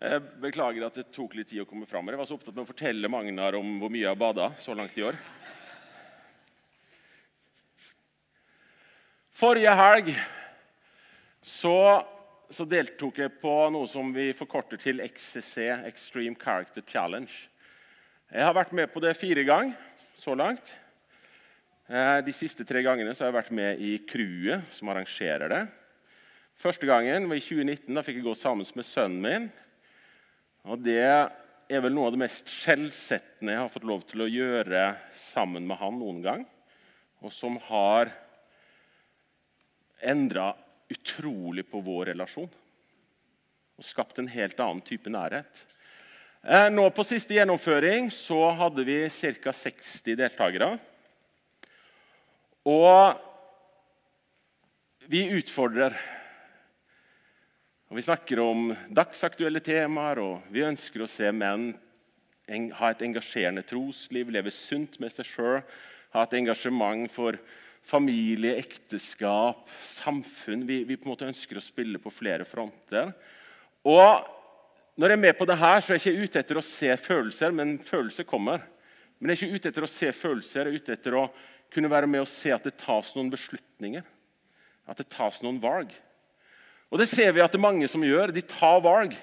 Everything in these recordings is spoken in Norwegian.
Jeg beklager at det tok litt tid å komme fram. Jeg var så opptatt med å fortelle Magnar om hvor mye jeg har bada så langt i år. Forrige helg så, så, deltok jeg på noe som vi forkorter til XCC, Extreme Character Challenge. Jeg har vært med på det fire ganger så langt. Eh, de siste tre gangene har jeg vært med i crewet som arrangerer det. Første gangen var i 2019. Da fikk jeg gå sammen med sønnen min. Og Det er vel noe av det mest skjellsettende jeg har fått lov til å gjøre sammen med han noen gang. Og som har endra utrolig på vår relasjon. Og skapt en helt annen type nærhet. Eh, nå På siste gjennomføring så hadde vi ca. 60 deltakere. Og vi utfordrer. Og Vi snakker om dagsaktuelle temaer, og vi ønsker å se menn ha et engasjerende trosliv, leve sunt med seg sjøl, ha et engasjement for familie, ekteskap, samfunn. Vi, vi, på en måte ønsker å spille på flere fronter. Og når jeg er med på det her, så er jeg ikke ute etter å se følelser, men følelser kommer. Men jeg er ikke ute etter å se følelser, jeg er ute etter å kunne være med og se at det tas noen beslutninger. At det tas noen valg. Og det ser vi at det er mange som gjør. De tar valg.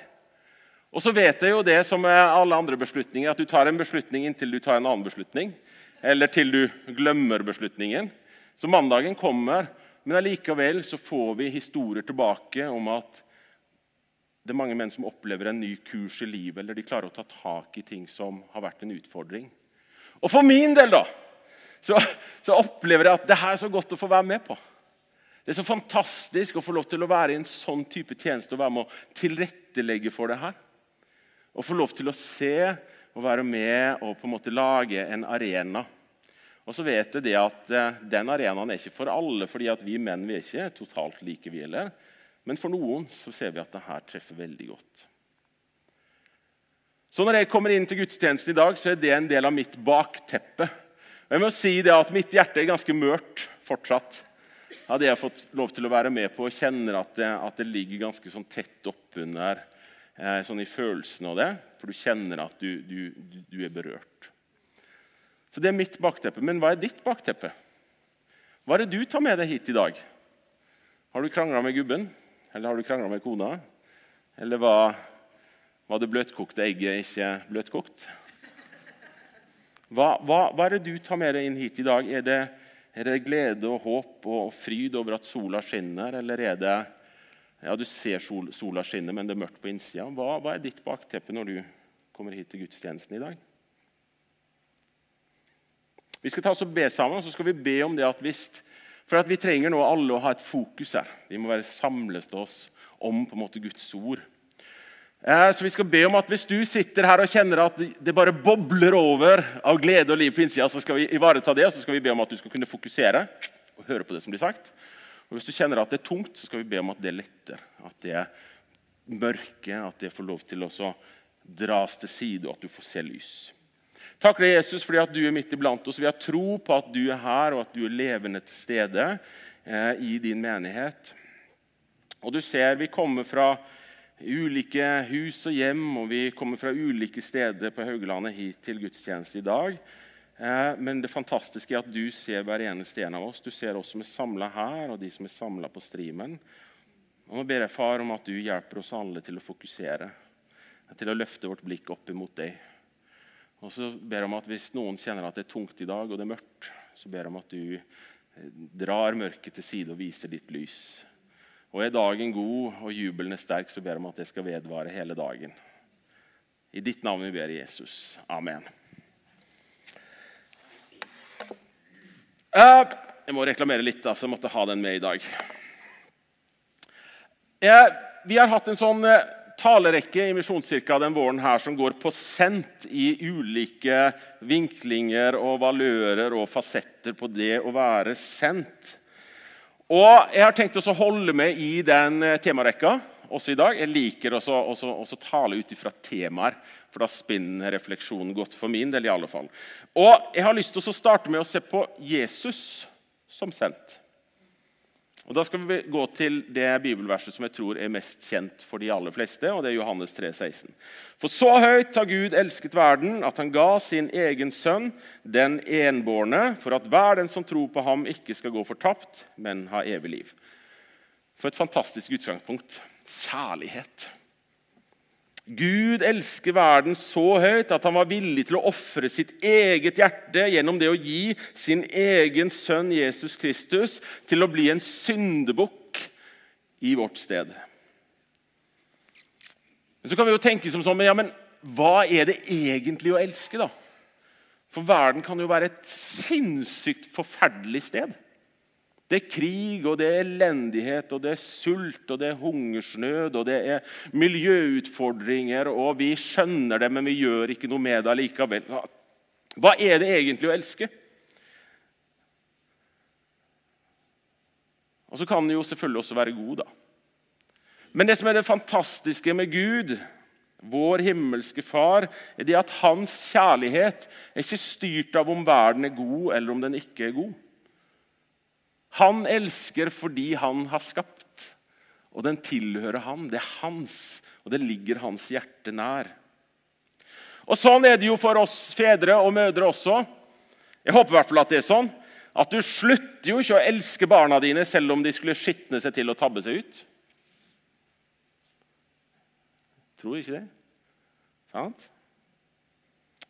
Og så vet jeg jo det som er alle andre beslutninger, at du tar en beslutning inntil du tar en annen beslutning. Eller til du glemmer beslutningen. Så mandagen kommer, men allikevel så får vi historier tilbake om at det er mange menn som opplever en ny kurs i livet, eller de klarer å ta tak i ting som har vært en utfordring. Og for min del da, så, så opplever jeg at det her er så godt å få være med på. Det er så fantastisk å få lov til å være i en sånn type tjeneste og være med å tilrettelegge for det her. Og få lov til å se og være med og på en måte lage en arena. Og så vet jeg det at eh, Den arenaen er ikke for alle, fordi at vi menn vi er ikke totalt like. vi heller. Men for noen så ser vi at det her treffer veldig godt. Så Når jeg kommer inn til gudstjenesten i dag, så er det en del av mitt bakteppe. Og jeg må si det at Mitt hjerte er ganske mørkt fortsatt. Hadde jeg fått lov til å være med på og kjenner at det, at det ligger ganske sånn tett oppunder eh, sånn i følelsen av det, for du kjenner at du, du, du, er berørt. Så det er mitt bakteppe. Men hva er ditt bakteppe? Hva er det du tar med deg hit i dag? Har du krangla med gubben? Eller har du krangla med kona? Eller var, var det bløtkokte egget ikke bløtkokt? Hva, hva, hva, er det du tar med deg inn hit i dag? Er det, er det glede og håp og fryd over at sola skinner, eller er det ja, du ser sol, sola skinne, men det er mørkt på innsida? Hva, hva er ditt bakteppe når du kommer hit til gudstjenesten i dag? Vi skal ta oss og be sammen, og så skal vi be om det at hvis For at vi trenger nå alle å ha et fokus her. Vi må være samles til oss om på en måte Guds ord. Eh, så vi skal be om at Hvis du sitter her og kjenner at det bare bobler over av glede og liv på innsida, så skal vi ivareta det og så skal vi be om at du skal kunne fokusere og høre på det som blir sagt. Og Hvis du kjenner at det er tungt, så skal vi be om at det letter. At det mørke at det får lov til å dras til side, og at du får se lys. Takk deg, Jesus, fordi at du er midt iblant oss. Vi har tro på at du er her, og at du er levende til stede eh, i din menighet. Og du ser, vi kommer fra ulike hus og hjem, og vi kommer fra ulike steder på Haugelandet hit til gudstjeneste i dag. Eh, men det fantastiske er at du ser hver eneste en av oss. Du ser oss som er samla her, og de som er samla på streamen. Og Nå ber jeg far om at du hjelper oss alle til å fokusere, til å løfte vårt blikk opp imot deg. Og så ber jeg om at Hvis noen kjenner at det er tungt i dag og det er mørkt, så ber jeg om at du eh, drar mørket til side og viser ditt lys. Og er dagen god og jubelen er sterk, så ber jeg om at det skal vedvare hele dagen. I ditt navn vi ber Jesus. Amen. Eh, jeg må reklamere litt, så jeg måtte ha den med i dag. Eh, vi har hatt en sånn eh, talerekke i Misjonskirka den våren her som går på sendt i ulike vinklinger og valører og fasetter på det å være sendt. Og Jeg har tenkt å holde med i den eh, temarekka også i dag. Jeg liker også, også tale ut ifra temaer, for da spinner refleksjonen godt for min del. i alle fall. Og Jeg har lyst til å starte med å se på Jesus som sendt. Og Da skal vi gå til det bibelverset som jeg tror er mest kjent for de aller fleste. og det er Johannes 3, 16. For så høyt har Gud elsket verden, at han ga sin egen sønn, den enbårne, for at hver den som tror på ham, ikke skal gå fortapt, men ha evig liv. For et fantastisk utgangspunkt. Kjærlighet. Gud elsker verden så høyt at han var villig til å ofre sitt eget hjerte gjennom det å gi sin egen sønn Jesus Kristus til å bli en syndebukk i vårt sted. Men så kan vi jo tenke som sånn, ja, men hva er det egentlig å elske, da? For verden kan jo være et sinnssykt forferdelig sted. Det er krig, og det er elendighet, og det er sult, og det er hungersnød, og det er miljøutfordringer, og vi skjønner det, men vi gjør ikke noe med det likevel. Hva er det egentlig å elske? Og så kan den jo selvfølgelig også være god, da. Men det som er det fantastiske med Gud, vår himmelske Far, er det at hans kjærlighet er ikke styrt av om verden er god eller om den ikke er god. Han elsker fordi han har skapt, og den tilhører han. Det er hans, og det ligger hans hjerte nær. Og Sånn er det jo for oss fedre og mødre også. Jeg håper i hvert fall at det er sånn. At du slutter jo ikke å elske barna dine selv om de skulle skitne seg til å tabbe seg ut. Tror ikke det. Sant?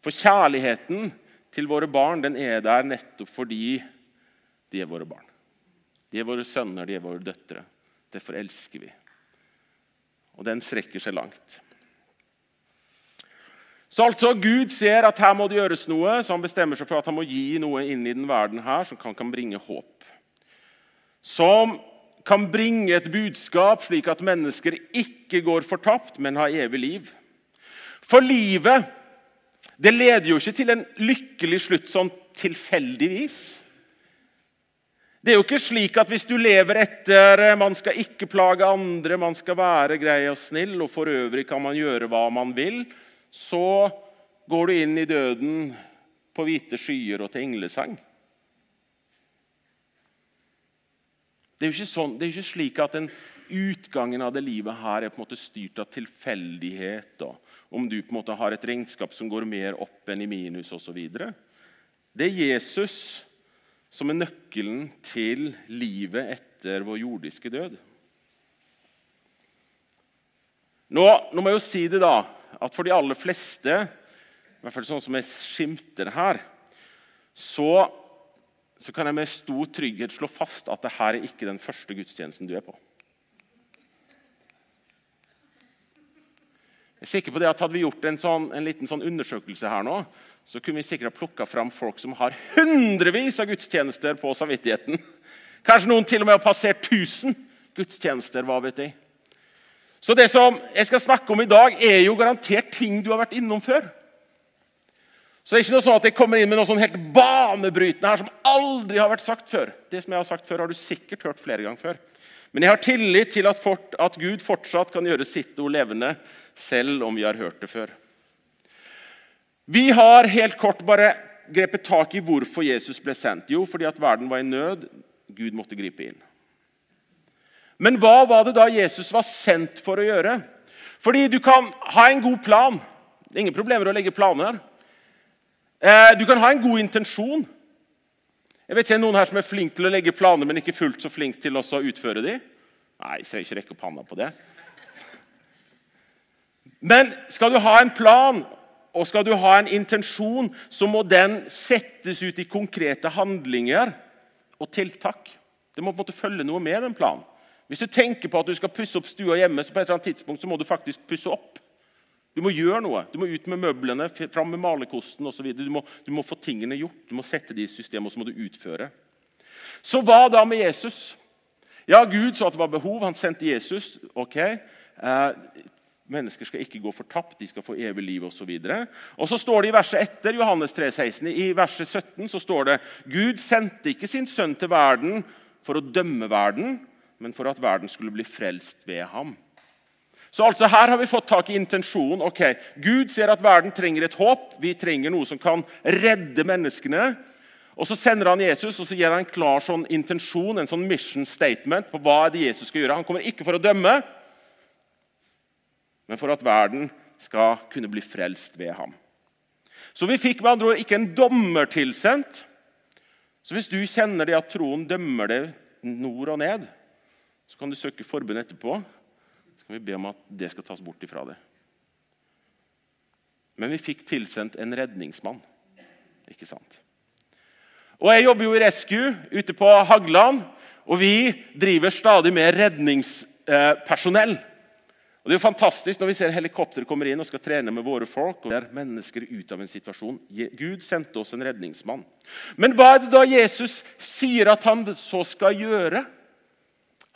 For kjærligheten til våre barn den er der nettopp fordi de er våre barn. De er våre sønner, de er våre døtre. Derfor elsker vi. Og den strekker seg langt. Så altså, Gud ser at her må det gjøres noe, så han bestemmer seg for at han må gi noe inn i den verden her som kan, kan bringe håp. Som kan bringe et budskap slik at mennesker ikke går fortapt, men har evig liv. For livet det leder jo ikke til en lykkelig slutt sånn tilfeldigvis. Det er jo ikke slik at hvis du lever etter eh, man skal ikke plage andre, man skal være grei og snill, og for øvrig kan man gjøre hva man vil, så går du inn i døden på hvite skyer og til englesang. Det er jo ikke, sånn, det er ikke slik at den utgangen av det livet her er på en måte styrt av tilfeldighet. Og om du på en måte har et regnskap som går mer opp enn i minus osv. Det er Jesus som er nøkkelen til livet etter vår jordiske død. Nå, nå, må jeg jo si det da, at for de aller fleste, i hvert fall sånn som jeg skimter her, så, så kan jeg med stor trygghet slå fast at dette er ikke den første gudstjenesten du er på. Jeg er sikker på det at Hadde vi gjort en, sånn, en liten sånn undersøkelse her nå, så kunne vi sikkert ha plukka fram folk som har hundrevis av gudstjenester på samvittigheten. Kanskje noen til og med har passert 1000 gudstjenester. hva vet jeg. Så det som jeg skal snakke om i dag, er jo garantert ting du har vært innom før. Så det er ikke noe sånn at jeg kommer inn med noe sånn helt banebrytende her som aldri har vært sagt før. Det som jeg har sagt før, har du sikkert hørt flere ganger før. Men jeg har tillit til at, fort, at Gud fortsatt kan gjøre sitt ord levende, selv om vi har hørt det før. Vi har helt kort bare grepet tak i hvorfor Jesus ble sendt. Jo, fordi at verden var i nød. Gud måtte gripe inn. Men hva var det da Jesus var sendt for å gjøre? Fordi du kan ha en god plan. Det er ingen problemer å legge planer. Eh, du kan ha en god intensjon. Jeg vet ikke, er noen her som er flink til å legge planer, men ikke fullt så flink til å utføre dem? Nei, jeg trenger ikke rekke opp handa på det. Men skal du ha en plan og skal du ha en intensjon, så må den settes ut i konkrete handlinger og tiltak. Det må på en måte følge noe med den planen. Hvis du tenker på at du skal pusse opp stua hjemme, så på et eller annet tidspunkt så må du faktisk pusse opp. Du må gjøre noe. Du må ut med møblene, fram med malerkosten osv. Du, må, du må få tingene gjort, du må sette det i system, og så må du utføre. Så hva da med Jesus? Ja, Gud så at det var behov. Han sendte Jesus. ok. Eh, mennesker skal ikke gå fortapt, de skal få evig liv osv. Og, og så står det i verset etter Johannes 3, 16, i verset 17 så står det Gud sendte ikke sin sønn til verden for å dømme verden, men for at verden skulle bli frelst ved ham. Så altså Her har vi fått tak i intensjonen. Ok, Gud ser at verden trenger et håp. Vi trenger noe som kan redde menneskene. Og Så sender han Jesus og så gir han en klar sånn intensjon, en sånn mission statement på hva det Jesus skal gjøre. Han kommer ikke for å dømme, men for at verden skal kunne bli frelst ved ham. Så vi fikk med andre ord ikke en dommer tilsendt. Så hvis du kjenner det at troen dømmer deg nord og ned, så kan du søke forbund etterpå. Så kan vi be om at det skal tas bort ifra det. Men vi fikk tilsendt en redningsmann. Ikke sant? Og Jeg jobber jo i Rescue ute på Hagland, og vi driver stadig med redningspersonell. Og Det er jo fantastisk når vi ser helikopter kommer inn og skal trene med våre folk. og der mennesker ut av en situasjon. Gud sendte oss en redningsmann. Men hva er det da Jesus sier at han så skal gjøre?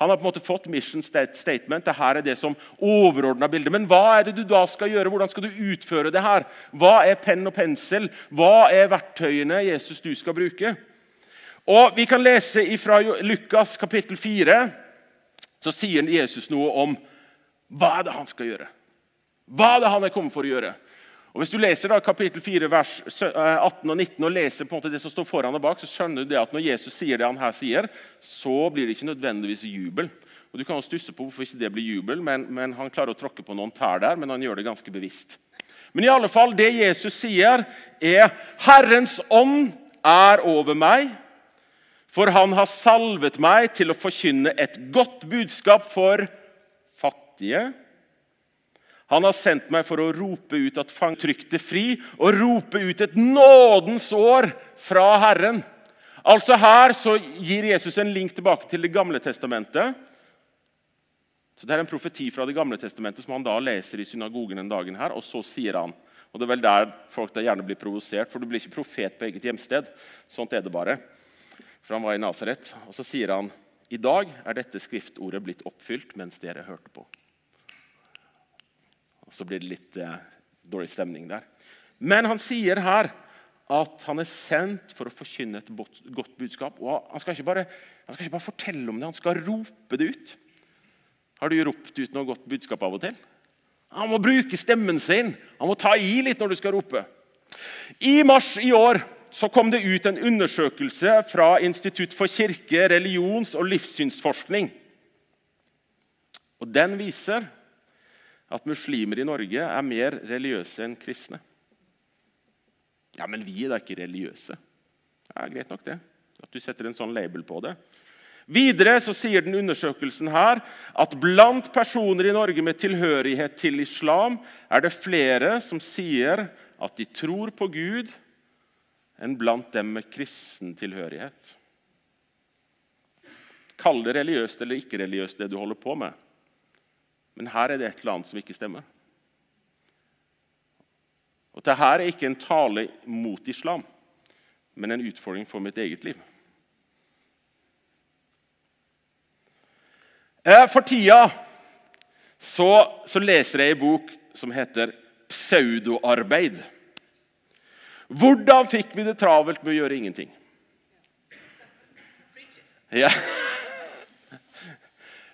Han har på en måte fått mission statement. Dette er det som overordna bildet. Men hva er det du da skal gjøre? Hvordan skal du utføre det her? Hva er penn og pensel? Hva er verktøyene Jesus du skal bruke? Og Vi kan lese fra Lukas kapittel 4. Så sier Jesus noe om hva er det han skal gjøre? Hva er det han er kommet for å gjøre? Og Hvis du leser da kapittel 4, vers 18 eh, og 19 og leser på en måte det som står foran og bak, så skjønner du det at når Jesus sier det han her sier, så blir det ikke nødvendigvis jubel. Og Du kan jo stusse på hvorfor ikke det blir jubel, men, men han klarer å tråkke på noen tær der. men han gjør det ganske bevisst. Men i alle fall, det Jesus sier, er 'Herrens ånd er over meg', for han har salvet meg til å forkynne et godt budskap for fattige. Han har sendt meg for å rope ut at fangtrykte fri, og rope ut et nådens år fra Herren. Altså Her så gir Jesus en link tilbake til Det gamle testamentet. Så Det er en profeti fra Det gamle testamentet som han da leser i synagogen den dagen. her, Og så sier han og Det er vel der folk da gjerne blir provosert, for du blir ikke profet på eget hjemsted. Sånt er det bare. For han var i Nasaret. Og så sier han i dag er dette skriftordet blitt oppfylt mens dere hørte på. Så blir det litt eh, dårlig stemning der. Men han sier her at han er sendt for å forkynne et godt budskap. Og Han skal ikke bare, skal ikke bare fortelle om det, han skal rope det ut. Har du ropt ut noe godt budskap av og til? Han må bruke stemmen sin. Han må ta i litt når du skal rope. I mars i år så kom det ut en undersøkelse fra Institutt for kirke-, religions- og livssynsforskning. Og Den viser at muslimer i Norge er mer religiøse enn kristne. Ja, men vi er da ikke religiøse. Ja, Greit nok, det. At du setter en sånn label på det. Videre så sier den undersøkelsen her at blant personer i Norge med tilhørighet til islam er det flere som sier at de tror på Gud, enn blant dem med kristen tilhørighet. Kall det religiøst eller ikke religiøst, det du holder på med. Men her er det et eller annet som ikke stemmer. Og Dette er ikke en tale mot islam, men en utfordring for mitt eget liv. Eh, for tida så, så leser jeg en bok som heter 'Pseudoarbeid'. Hvordan fikk vi det travelt med å gjøre ingenting? Ja.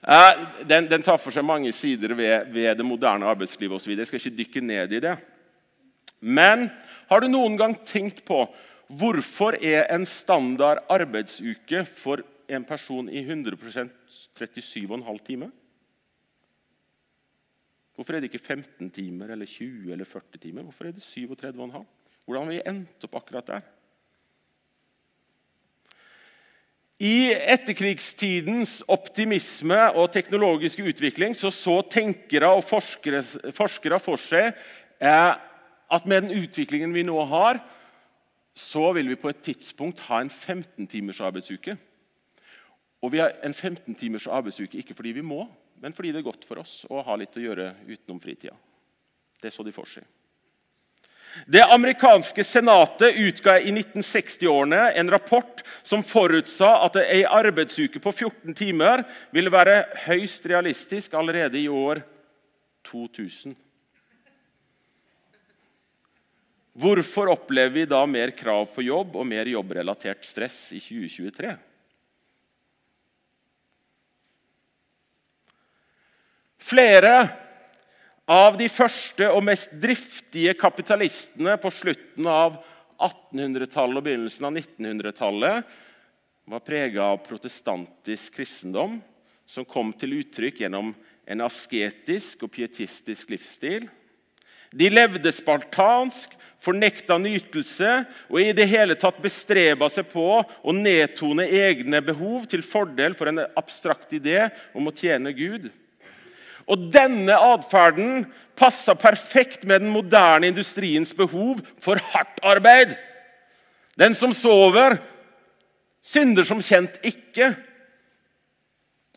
Den, den, tar for seg mange sider ved, ved det moderne arbeidslivet osv. Jeg skal ikke dykke ned i det. Men har du noen gang tenkt på hvorfor er en standard arbeidsuke for en person i 100% 37,5 timer? Hvorfor er det ikke 15 timer eller 20 eller 40 timer? Hvorfor er det 37,5? Hvordan har vi endt opp akkurat der? I etterkrigstidens optimisme og teknologiske utvikling så, så tenkere og forskere, forskere for seg eh, at med den utviklingen vi nå har, så vil vi på et tidspunkt ha en 15-timers arbeidsuke. Og vi har en 15-timers arbeidsuke ikke fordi vi må, men fordi det er godt for oss å ha litt å gjøre utenom fritida. Det så de for seg. Det amerikanske senatet utga i 1960-årene en rapport som forutsa at ei arbeidsuke på 14 timer ville være høyst realistisk allerede i år 2000. Hvorfor opplever vi da mer krav på jobb og mer jobbrelatert stress i 2023? Flere av de første og mest driftige kapitalistene på slutten av 1800-tallet og begynnelsen av 1900-tallet var prega av protestantisk kristendom, som kom til uttrykk gjennom en asketisk og pietistisk livsstil. De levde spartansk, fornekta nytelse og i det hele tatt bestreba seg på å nedtone egne behov til fordel for en abstrakt idé om å tjene Gud. Og Denne atferden passa perfekt med den moderne industriens behov for hardt arbeid. Den som sover, synder som kjent ikke.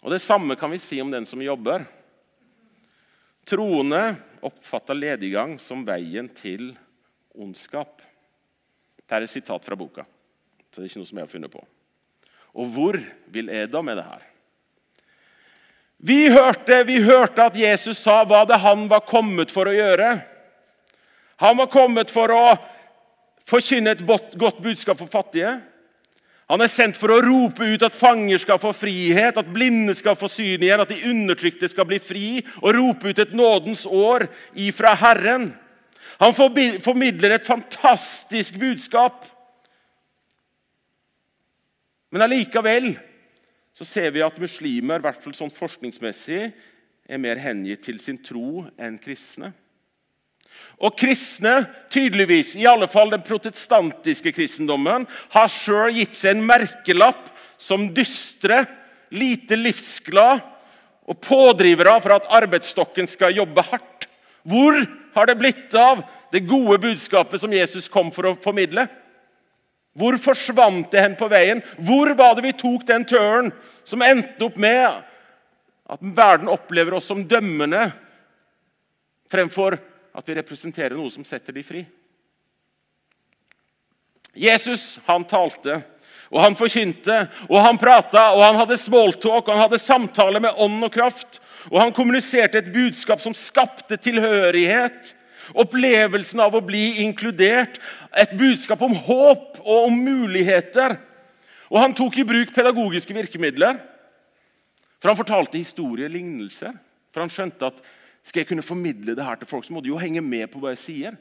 Og Det samme kan vi si om den som jobber. Troende oppfatta lediggang som veien til ondskap. Dette er et sitat fra boka, så det er ikke noe som jeg har funnet på. Og hvor vil Eda med det her? Vi hørte, vi hørte at Jesus sa hva det han var kommet for å gjøre. Han var kommet for å forkynne et godt budskap for fattige. Han er sendt for å rope ut at fanger skal få frihet, at blinde skal få syn igjen, at de undertrykte skal bli fri, og rope ut et nådens år ifra Herren. Han formidler et fantastisk budskap. Men allikevel så ser vi at muslimer, i hvert fall sånn forskningsmessig, er mer hengitt til sin tro enn kristne. Og kristne, tydeligvis, i alle fall den protestantiske kristendommen, har sjøl gitt seg en merkelapp som dystre, lite livsglad og pådrivere for at arbeidsstokken skal jobbe hardt. Hvor har det blitt av det gode budskapet som Jesus kom for å formidle? Hvor forsvant det hen på veien? Hvor var det vi tok den tøren som endte opp med at verden opplever oss som dømmende fremfor at vi representerer noe som setter de fri. Jesus han talte, og han forkynte, og han prata, og han hadde smalltalk, og han hadde samtaler med ånd og kraft. Og han kommuniserte et budskap som skapte tilhørighet, opplevelsen av å bli inkludert, et budskap om håp og om muligheter. Og han tok i bruk pedagogiske virkemidler. For han fortalte historielignelser. For han skjønte at skal jeg kunne formidle det her til folk, så må de jo henge med på hva jeg sier.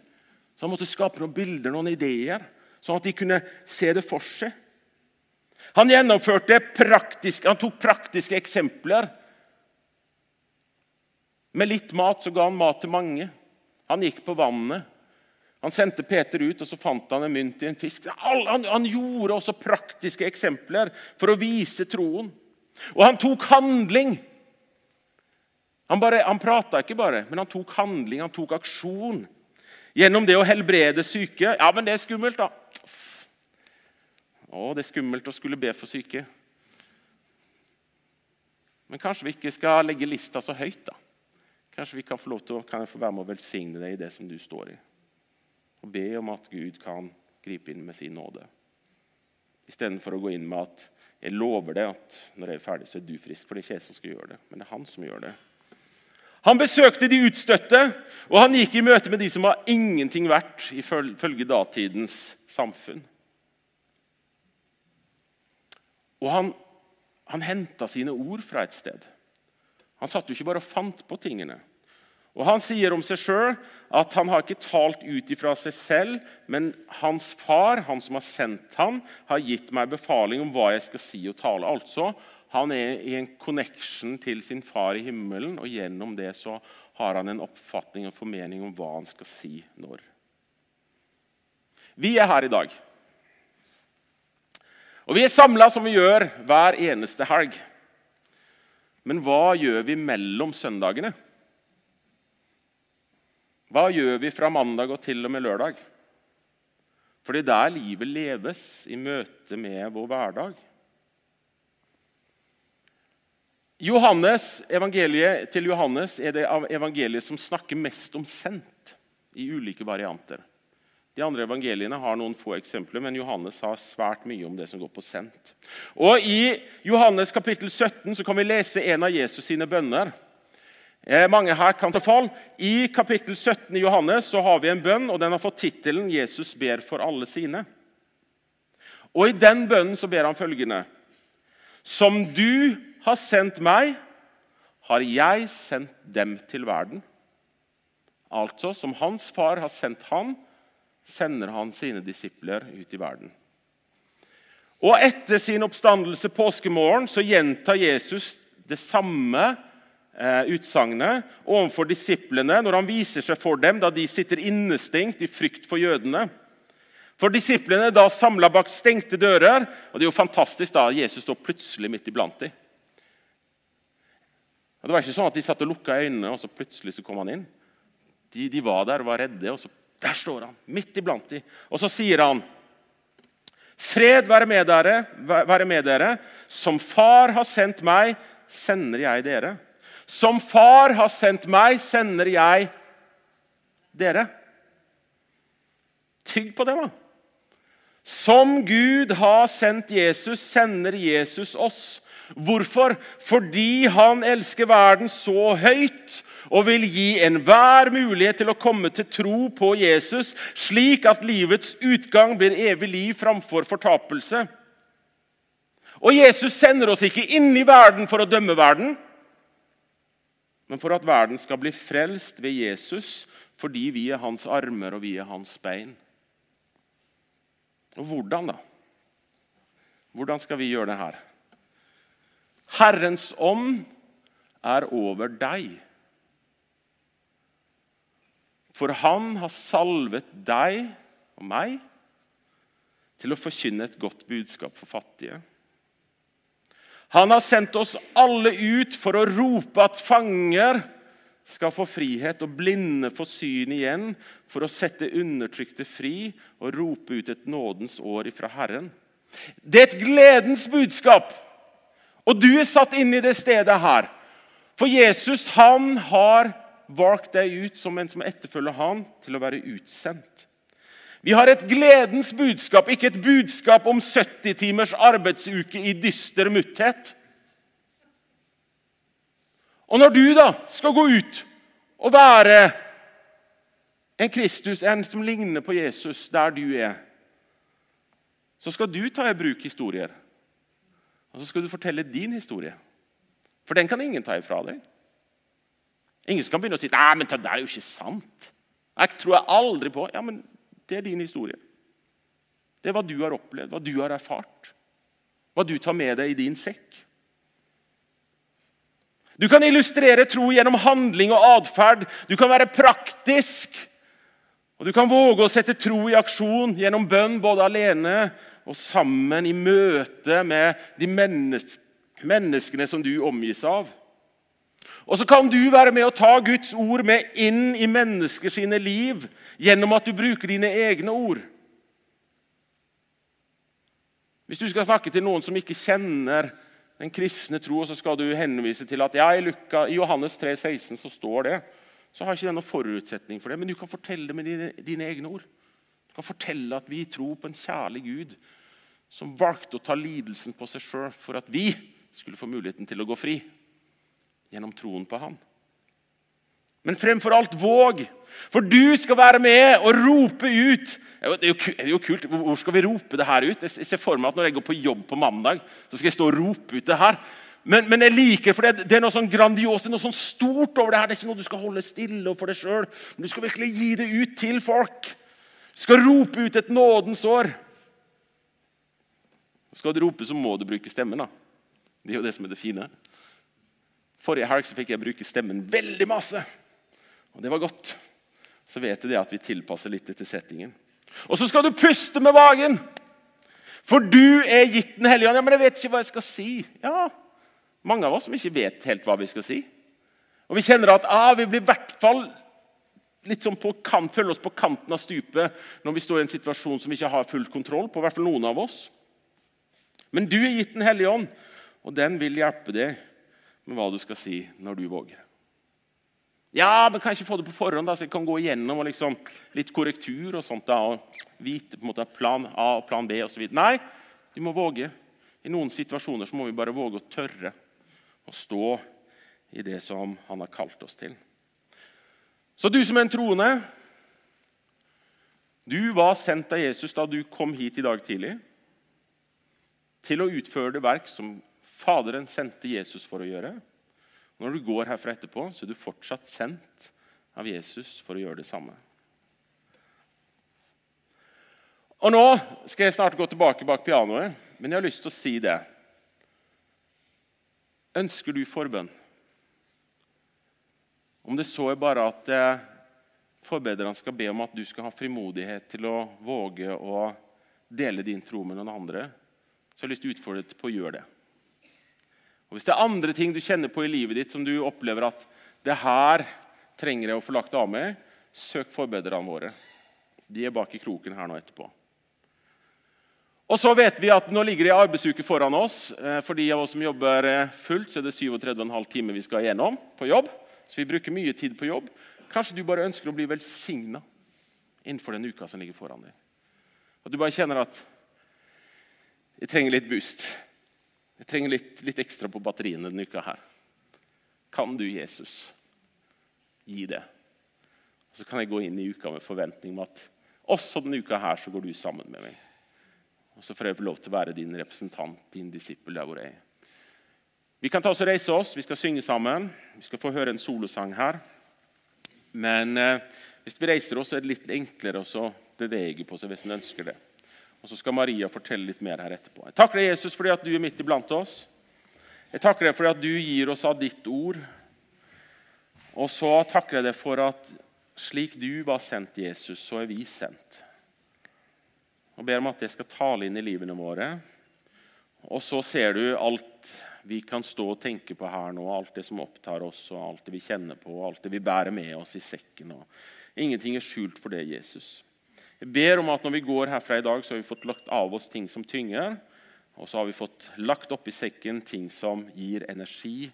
Så han måtte skape noen bilder, noen ideer, sånn at de kunne se det for seg. Han gjennomførte praktisk, han tok praktiske eksempler. Med litt mat så ga han mat til mange. Han gikk på vannet. Han sendte Peter ut, og så fant han en mynt i en fisk. Han, gjorde også praktiske eksempler for å vise troen. Og han tok handling. Han, bare, han prata ikke bare, men han tok handling, han tok aksjon. Gjennom det å helbrede syke. Ja, men det er skummelt, da. Å, det er skummelt å skulle be for syke. Men kanskje vi ikke skal legge lista så høyt, da. Kanskje vi kan få lov til å, være med å velsigne deg i det som du står i. Og be om at Gud kan gripe inn med sin nåde. Istedenfor å gå inn med at jeg lover deg at når jeg er ferdig, så er du frisk. For det er ikke jeg som skal gjøre det, men det er han som gjør det. Han besøkte de utstøtte, og han gikk i møte med de som var ingenting verdt ifølge datidens samfunn. Og han, han henta sine ord fra et sted. Han satt jo ikke bare og fant på tingene. Og Han sier om seg sjøl at han har ikke talt ut ifra seg selv, men hans far, han som har sendt han, har gitt meg befaling om hva jeg skal si og tale. Altså, han er i en connection til sin far i himmelen, og gjennom det så har han en oppfatning og formening om hva han skal si når. Vi er her i dag. Og vi er samla som vi gjør hver eneste helg. Men hva gjør vi mellom søndagene? Hva gjør vi fra mandag og til og med lørdag? For det er der livet leves i møte med vår hverdag. Johannes, Evangeliet til Johannes er det evangeliet som snakker mest om sendt i ulike varianter. De andre evangeliene har noen få eksempler, men Johannes har svært mye om det som går på sendt. Og I Johannes kapittel 17 så kan vi lese en av Jesus sine bønner. Eh, mange her kan ta fall. I kapittel 17 i Johannes så har vi en bønn, og den har fått tittelen 'Jesus ber for alle sine'. Og I den bønnen så ber han følgende.: Som du har sendt meg, har jeg sendt dem til verden. Altså, som hans far har sendt han, sender han sine disipler ut i verden. Og Etter sin oppstandelse påskemorgen så gjentar Jesus det samme eh, utsagnet overfor disiplene når han viser seg for dem da de sitter innestengt i frykt for jødene. For disiplene da samla bak stengte dører. og Det er jo fantastisk da Jesus står plutselig midt iblant dem. Det var ikke sånn at de satt og lukka øynene, og så plutselig så kom han inn. De, de var der og var redde, og så der står han, midt iblant dem. Og så sier han Fred være med, dere, være med dere. Som far har sendt meg, sender jeg dere. Som far har sendt meg, sender jeg dere. Tygg på det, da. Som Gud har sendt Jesus, sender Jesus oss. Hvorfor? Fordi han elsker verden så høyt og vil gi enhver mulighet til å komme til tro på Jesus, slik at livets utgang blir evig liv framfor fortapelse. Og Jesus sender oss ikke inn i verden for å dømme verden, men for at verden skal bli frelst ved Jesus fordi vi er hans armer og vi er hans bein. Og hvordan, da? Hvordan skal vi gjøre det her? Herrens ånd er over deg. For han har salvet deg og meg til å forkynne et godt budskap for fattige. Han har sendt oss alle ut for å rope at fanger skal få frihet, og blinde få syn igjen, for å sette undertrykte fri og rope ut et nådens år ifra Herren. Det er et gledens budskap. Og du er satt inn i det stedet her. For Jesus han har valgt deg ut som en som etterfølger han, til å være utsendt. Vi har et gledens budskap, ikke et budskap om 70 timers arbeidsuke i dyster mutthet. Og når du da skal gå ut og være en Kristus, en som ligner på Jesus der du er, så skal du ta i bruk historier. Og så skal du fortelle din historie. For den kan ingen ta ifra deg. Ingen som kan begynne å si Nei, men det der er jo ikke sant. Jeg tror jeg aldri på. Ja, men Det er din historie. Det er hva du har opplevd, hva du har erfart. Hva du tar med deg i din sekk. Du kan illustrere tro gjennom handling og atferd. Du kan være praktisk. Og du kan våge å sette tro i aksjon gjennom bønn både alene og sammen i møte med de menneskene som du omgis av. Og så kan du være med å ta Guds ord med inn i mennesker sine liv gjennom at du bruker dine egne ord. Hvis du skal snakke til noen som ikke kjenner den kristne tro, så skal du henvise til at ja, i, Luka, i Johannes 3, 16 så står det, så har ikke det noen forutsetning for det. Men du kan fortelle det med dine, dine, egne ord. Du kan fortelle at vi tror på en kjærlig Gud som valgte å ta lidelsen på seg sjøl for at vi skulle få muligheten til å gå fri gjennom troen på Han. Men fremfor alt våg, for du skal være med og rope ut. Det er jo kult. Hvor skal vi rope det her ut? Jeg ser for meg at Når jeg går på jobb på mandag, så skal jeg stå og rope ut det her. Men, men jeg liker for det, det er noe sånn grandios, det er noe sånn stort over det her. Det er ikke noe du skal holde stille for deg sjøl. Du skal virkelig gi det ut til folk. Du skal rope ut et nådens år. Skal du rope, så må du bruke stemmen. da. Det er jo det som er det fine. Forrige helg så fikk jeg bruke stemmen veldig masse. Og det var godt. Så vet du det at vi tilpasser litt til settingen. Og så skal du puste med magen! For du er gitt Den hellige ånd. Ja, men jeg vet ikke hva jeg skal si. Ja, Mange av oss som ikke vet helt hva vi skal si. Og vi kjenner at ah, vi blir i hvert fall litt sånn på kant, føler oss på kanten av stupet når vi står i en situasjon som vi ikke har full kontroll på. i hvert fall noen av oss. Men du er gitt Den hellige ånd, og den vil hjelpe deg med hva du skal si når du våger. Ja, men kan jeg ikke få det på forhånd, da, så jeg kan gå igjennom og liksom, litt korrektur og sånt da, og vite på en måte plan A og plan B osv. Nei, du må våge. I noen situasjoner så må vi bare våge å tørre å stå i det som han har kalt oss til. Så du som er en troende, du var sendt av Jesus da du kom hit i dag tidlig, til å utføre det verk som Faderen sendte Jesus for å gjøre. Og når du går herfra etterpå, så er du fortsatt sendt av Jesus for å gjøre det samme. Og nå skal jeg snart gå tilbake bak pianoet, men jeg har lyst til å si det. Ønsker du forbønn? Om det så er bare at eh, forbedrerne skal be om at du skal ha frimodighet til å våge å dele din tro med noen andre, så har jeg lyst til å utfordre deg på å gjøre det. Og Hvis det er andre ting du kjenner på i livet ditt som du opplever at det her trenger jeg å få lagt av med, søk forbedrerne våre. De er bak i kroken her nå etterpå. Og så vet vi at Nå ligger det en arbeidsuke foran oss. Eh, for de av oss som jobber eh, fullt, så er det 37,5 timer vi skal gjennom på jobb. Så vi bruker mye tid på jobb. Kanskje du bare ønsker å bli velsigna innenfor den uka som ligger foran deg. At du bare kjenner at jeg trenger litt boost. Jeg trenger litt, litt ekstra på batteriene denne uka. her. Kan du, Jesus, gi det? Og så kan jeg gå inn i uka med forventning om at også denne uka her så går du sammen med meg. Og så får jeg lov til å være din representant, din disippel der hvor jeg er. Vi kan ta oss og reise oss, vi skal synge sammen. Vi skal få høre en solosang her. Men eh, hvis vi reiser oss, er det litt enklere å bevege på seg hvis en ønsker det. Og Så skal Maria fortelle litt mer her etterpå. Jeg takker deg, Jesus, fordi at du er midt iblant oss. Jeg takker deg fordi at du gir oss av ditt ord. Og så takker jeg deg for at slik du var sendt, Jesus, så er vi sendt. Og ber om at det skal tale inn i livene våre. Og så ser du alt vi kan stå og tenke på her nå, alt det som opptar oss, og alt det vi kjenner på, og alt det vi bærer med oss i sekken. Og ingenting er skjult for det, Jesus. Jeg ber om at når vi går herfra i dag, så har vi fått lagt av oss ting som tynger. Og så har vi fått lagt oppi sekken ting som gir energi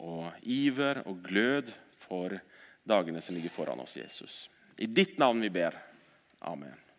og iver og glød for dagene som ligger foran oss, Jesus. I ditt navn vi ber. Amen.